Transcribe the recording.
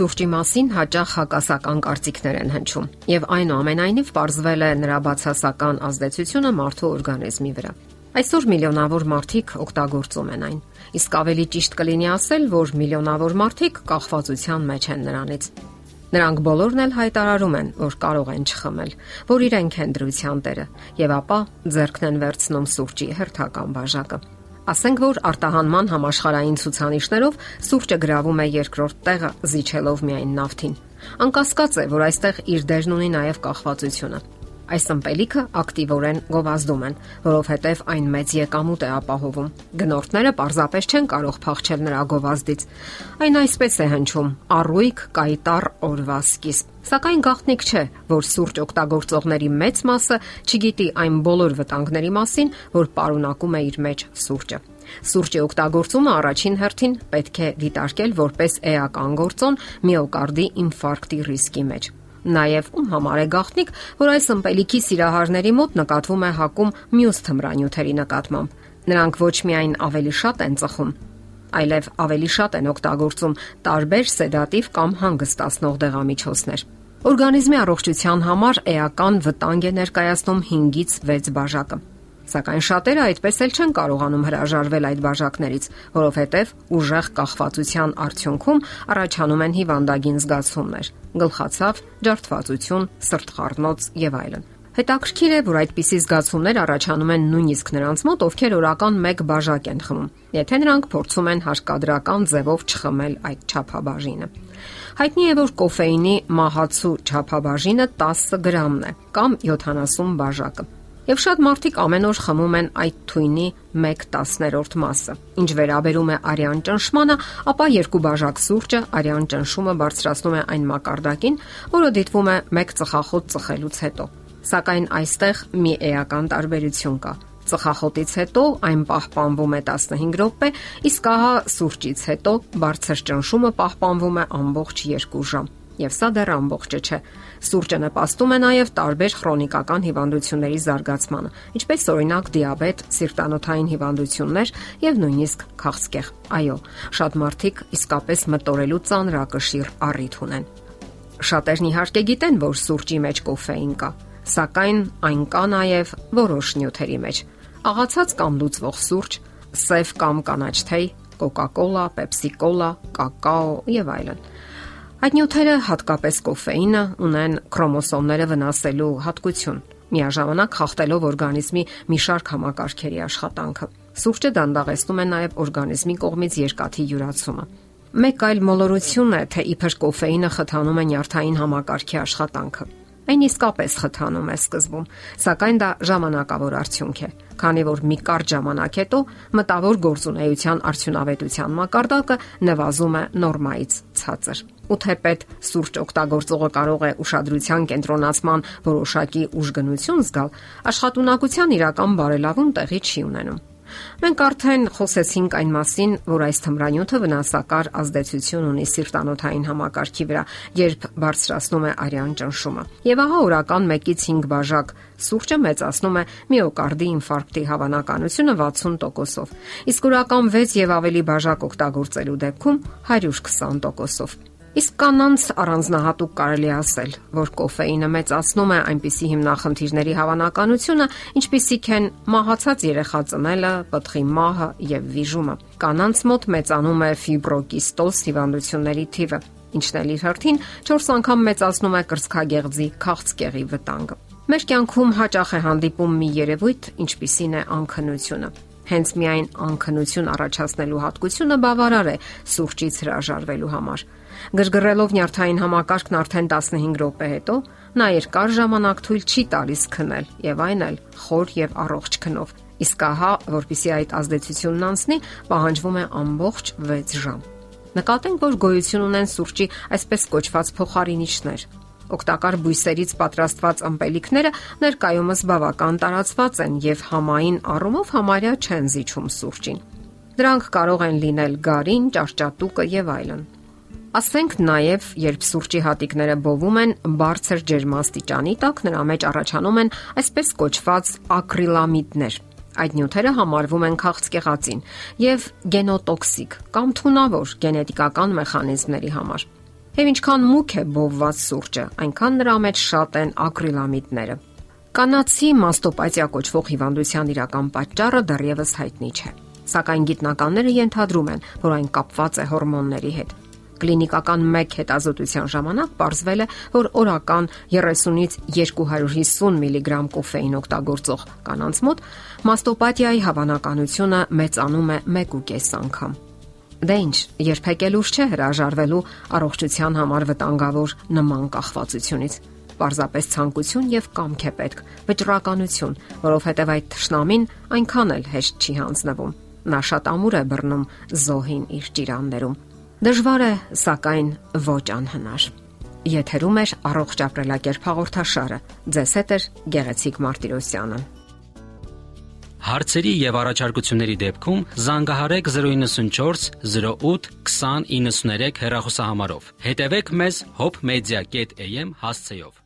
Սուրճի մասին հաճախ հակասական կարծիքներ են հնչում, եւ այնուամենայնիվ ողրզվել է նրա բացասական ազդեցությունը մարդու օրգանիզմի վրա։ Այսօր միլիոնավոր մարդիկ օգտագործում են այն, իսկ ավելի ճիշտ կլինի ասել, որ միլիոնավոր մարդիկ կախվածության մեջ են նրանից։ Նրանք բոլորն էլ հայտարարում են, որ կարող են չխմել, որ իրենք են դրության տերը, եւ ապա ձեռքն են վերցնում սուրճի հերթական բաժակը։ Ասենք որ արտահանման համաշխարհային ցուցանիշներով սուրճը գրավում է երկրորդ տեղը, զիջելով միայն նավթին։ Անկասկած է, որ այստեղ իր դերն ունի նաև կախվածությունը։ Այս ըմպելիքը ակտիվորեն գովազդում են, որովհետև այն մեծ եկամուտ է ապահովում։ Գնորդները պարզապես չեն կարող փախչել նրա գովազդից։ Այն այսպես է հնչում՝ առույգ կայտար օրվա սկիզբ։ Սակայն գաղտնիք չէ, որ սուրճ օգտագործողների մեծ մասը չգիտի այն բոլոր վտանգների մասին, որ պարունակում է իր մեջ սուրճը։ Սուրճի օգտագործումը առաջին հերթին պետք է դիտարկել որպես էական գործոն միոկարդի ինֆարկտի ռիսկի մեջ։ Նաև ում համար է գաղտնիք, որ այս ըմպելիքի սիրահարների մոտ նկատվում է հակում մյուս թմրանյութերի նկատմամբ։ Նրանք ոչ միայն ավելի շատ են ծխում, այլև ավելի շատ են օգտագործում տարբեր սեդատիվ կամ հանգստացնող դեղամիջոցներ։ Օրգանիզմի առողջության համար էական վտանգ է ներկայացնում 5-ից 6 բաժակը։ Սակայն շատերը այդպես էլ չեն կարողանում հրաժարվել այդ բաժակներից, որովհետև ուժեղ կախվածության արդյունքում առաջանում են հիվանդագին զգացումներ՝ գլխացավ, ջարդվածություն, սրտխառնոց եւ այլն։ Հետաքրքիր է, որ այդպիսի զգացումներ առաջանում են նույնիսկ նրանց մոտ, ովքեր օրական 1 բաժակ են խմում, եթե նրանք փորձում են հարկադրական ձևով չխմել այդ չափաբաժինը։ Հայտնի է, որ կոֆեինի մահացու չափաբաժինը 10 գրամն է կամ 70 բաժակը։ Եվ շատ մարդիկ ամեն օր խմում են այդ թույնի 1/10-րդ մասը։ Ինչ վերաբերում է արյան ճնշմանը, ապա երկու բաժակ սուրճը արյան ճնշումը բարձրացնում է այն մակարդակին, որը դիտվում է 1 ծխախոտ ծխելուց հետո։ Սակայն այստեղ մի էական տարբերություն կա։ Ծխախոտից հետո այն պահպանվում է 15 րոպե, իսկ ահա սուրճից հետո բարձր ճնշումը պահպանվում է ամբողջ 2 ժամ եւ սա դեռ ամբողջը չէ։ Սուրճը նպաստում է նաեւ տարբեր քրոնիկական հիվանդությունների զարգացմանը, ինչպես օրինակ դիաբետ, սիրտանոթային հիվանդություններ եւ նույնիսկ քաղցկեղ։ Այո, շատ մարդիկ իսկապես մտորելու ծանրակշիռ առիթ ունեն։ Շատերն իհարկե գիտեն, որ սուրճի մեջ կոֆեին կա, սակայն այն կա նաեւ որոշ նյութերի մեջ։ Աղացած կամ լուծվող սուրճ, սև կամ կանաչ թեյ, կոկա-կոլա, պեպսի-կոլա, կակաո եւ այլն։ Այդ նյութերը, հատկապես կոֆեինը, ունեն քրոմոսոմները վնասելու հատկություն, միաժամանակ խախտելով օրգանիզմի մի շարք համակարգերի աշխատանքը։ Սուրճը դանդաղեցնում է նաև օրգանիզմի կողմից երկաթի յուրացումը։ Մեկ այլ մոլորություն է, թե իբր կոֆեինը խթանում է նյարդային համակարգի աշխատանքը։ Այն իսկապես խթանում է սկզբում, սակայն դա ժամանակավոր արդյունք է, քանի որ մի կարճ ժամանակ հետո մտավոր գործունեության արդյունավետության մակարդակը նվազում է նորմայից ցածր։ Ու թեպետ սուրճ օգտագործողը կարող է ուշադրության կենտրոնացման որոշակի ուժգնություն զգալ, աշխատունակության իրական բարելավում տեղի չի ունենում։ Մենք արդեն խոսեցինք այն մասին, որ այս թմրանյութը վնասակար ազդեցություն ունի սիրտանոթային համակարգի վրա, երբ բարձրացնում է արյան ճնշումը։ Եվ ահա օրական 1-ից 5 բաժակ սուրճը մեծացնում է միոկարդի ինֆարկտի հավանականությունը 60%-ով, իսկ օրական 6 եւ ավելի բաժակ օգտագործելու դեպքում 120%-ով։ Իսկ կանանց առանձնահատուկ կարելի ասել, որ կոֆեինը մեծացնում է այնպիսի հիմնախնդիրների հավանականությունը, ինչպիսիք են մահացած երեխա ծնելը, պտղի մահը եւ վիժումը։ Կանանց մոտ մեծանում է ֆիբրոկիստոզ հիվանդությունների թիվը, ինչն էլ իր հերթին 4 անգամ մեծացնում է կրծքագեղձի քաղցկեղի վտանգը։ Մեր կյանքում հաճախ է հանդիպում մի երևույթ, ինչպիսին է անքնությունը։ Հենց միայն անքնություն առաջացնելու հատկությունը բավարար է սուրճից հրաժարվելու համար։ Գրգռելով նյարդային համակարգն արդեն 15 րոպե հետո, նա երկար ժամանակ թույլ չի տալիս քնել եւ այն էլ խոր եւ առողջ քնով։ Իսկ ահա, որpիսի այդ ազդեցությունն անցնի, պահանջվում է ամբողջ 6 ժամ։ Նկատենք, որ գոյություն ունեն սուրճի այսպես կոչված փոխարինիչներ, Օգտակար բույսերից պատրաստված ըմպելիքները ներկայումս բավական տարածված են եւ համային առումով համարյա չեն զիջում սուրճին։ Դրանք կարող են լինել գարին, ճարճատուկը եւ այլն։ Ասենք նաև, երբ սուրճի հատիկները բովում են բարձր ջերմաստիճանի տակ, նրա մեջ առաջանում են այսպես կոչված ակրիլամիդներ։ Այդ նյութերը համարվում են քաղցկեղածին եւ գենոտոքսիկ կամ թունավոր գենետիկական մեխանիզմների համար։ Եվ ինչքան մուք է բովված սուրճը, այնքան նրա մեջ շատ են ակրիլամիդները։ Կանացի մաստոպաթիա կոչվող հիվանդության իրական պատճառը դեռևս հայտնի չէ։ Սակայն գիտնականները ենթադրում են, որ այն կապված է հորմոնների հետ։ Կլինիկական 1 հետազոտության ժամանակ ողջվել է, որ օրական 30-ից 250 միլիգրամ կոֆեին օգտագործող կանանց մոտ մաստոպաթիայի հավանականությունը մեծանում է 1.5 անգամ։ Դե ինչ, երբեք էլ ուշ չէ հրաժարվելու առողջության համար վտանգավոր նման կախվածությունից։ Պարզապես ցանկություն եւ կամք է պետք, վճռականություն, որովհետեւ այդ ճշնամին այնքան էլ հեշտ չի հանձնվում։ Նա շատ ամուր է բռնում զոհին իր ճիրաններում։ Դժվար է, սակայն ոչ անհնար։ Եթերում է առողջ ապրելակերպ հաղորդաշարը։ Ձեզ հետ է Գեղեցիկ Մարտիրոսյանը։ Հարցերի եւ առաջարկությունների դեպքում զանգահարեք 094 08 2093 հեռախոսահամարով։ Հետևեք մեզ hopmedia.am հասցեով։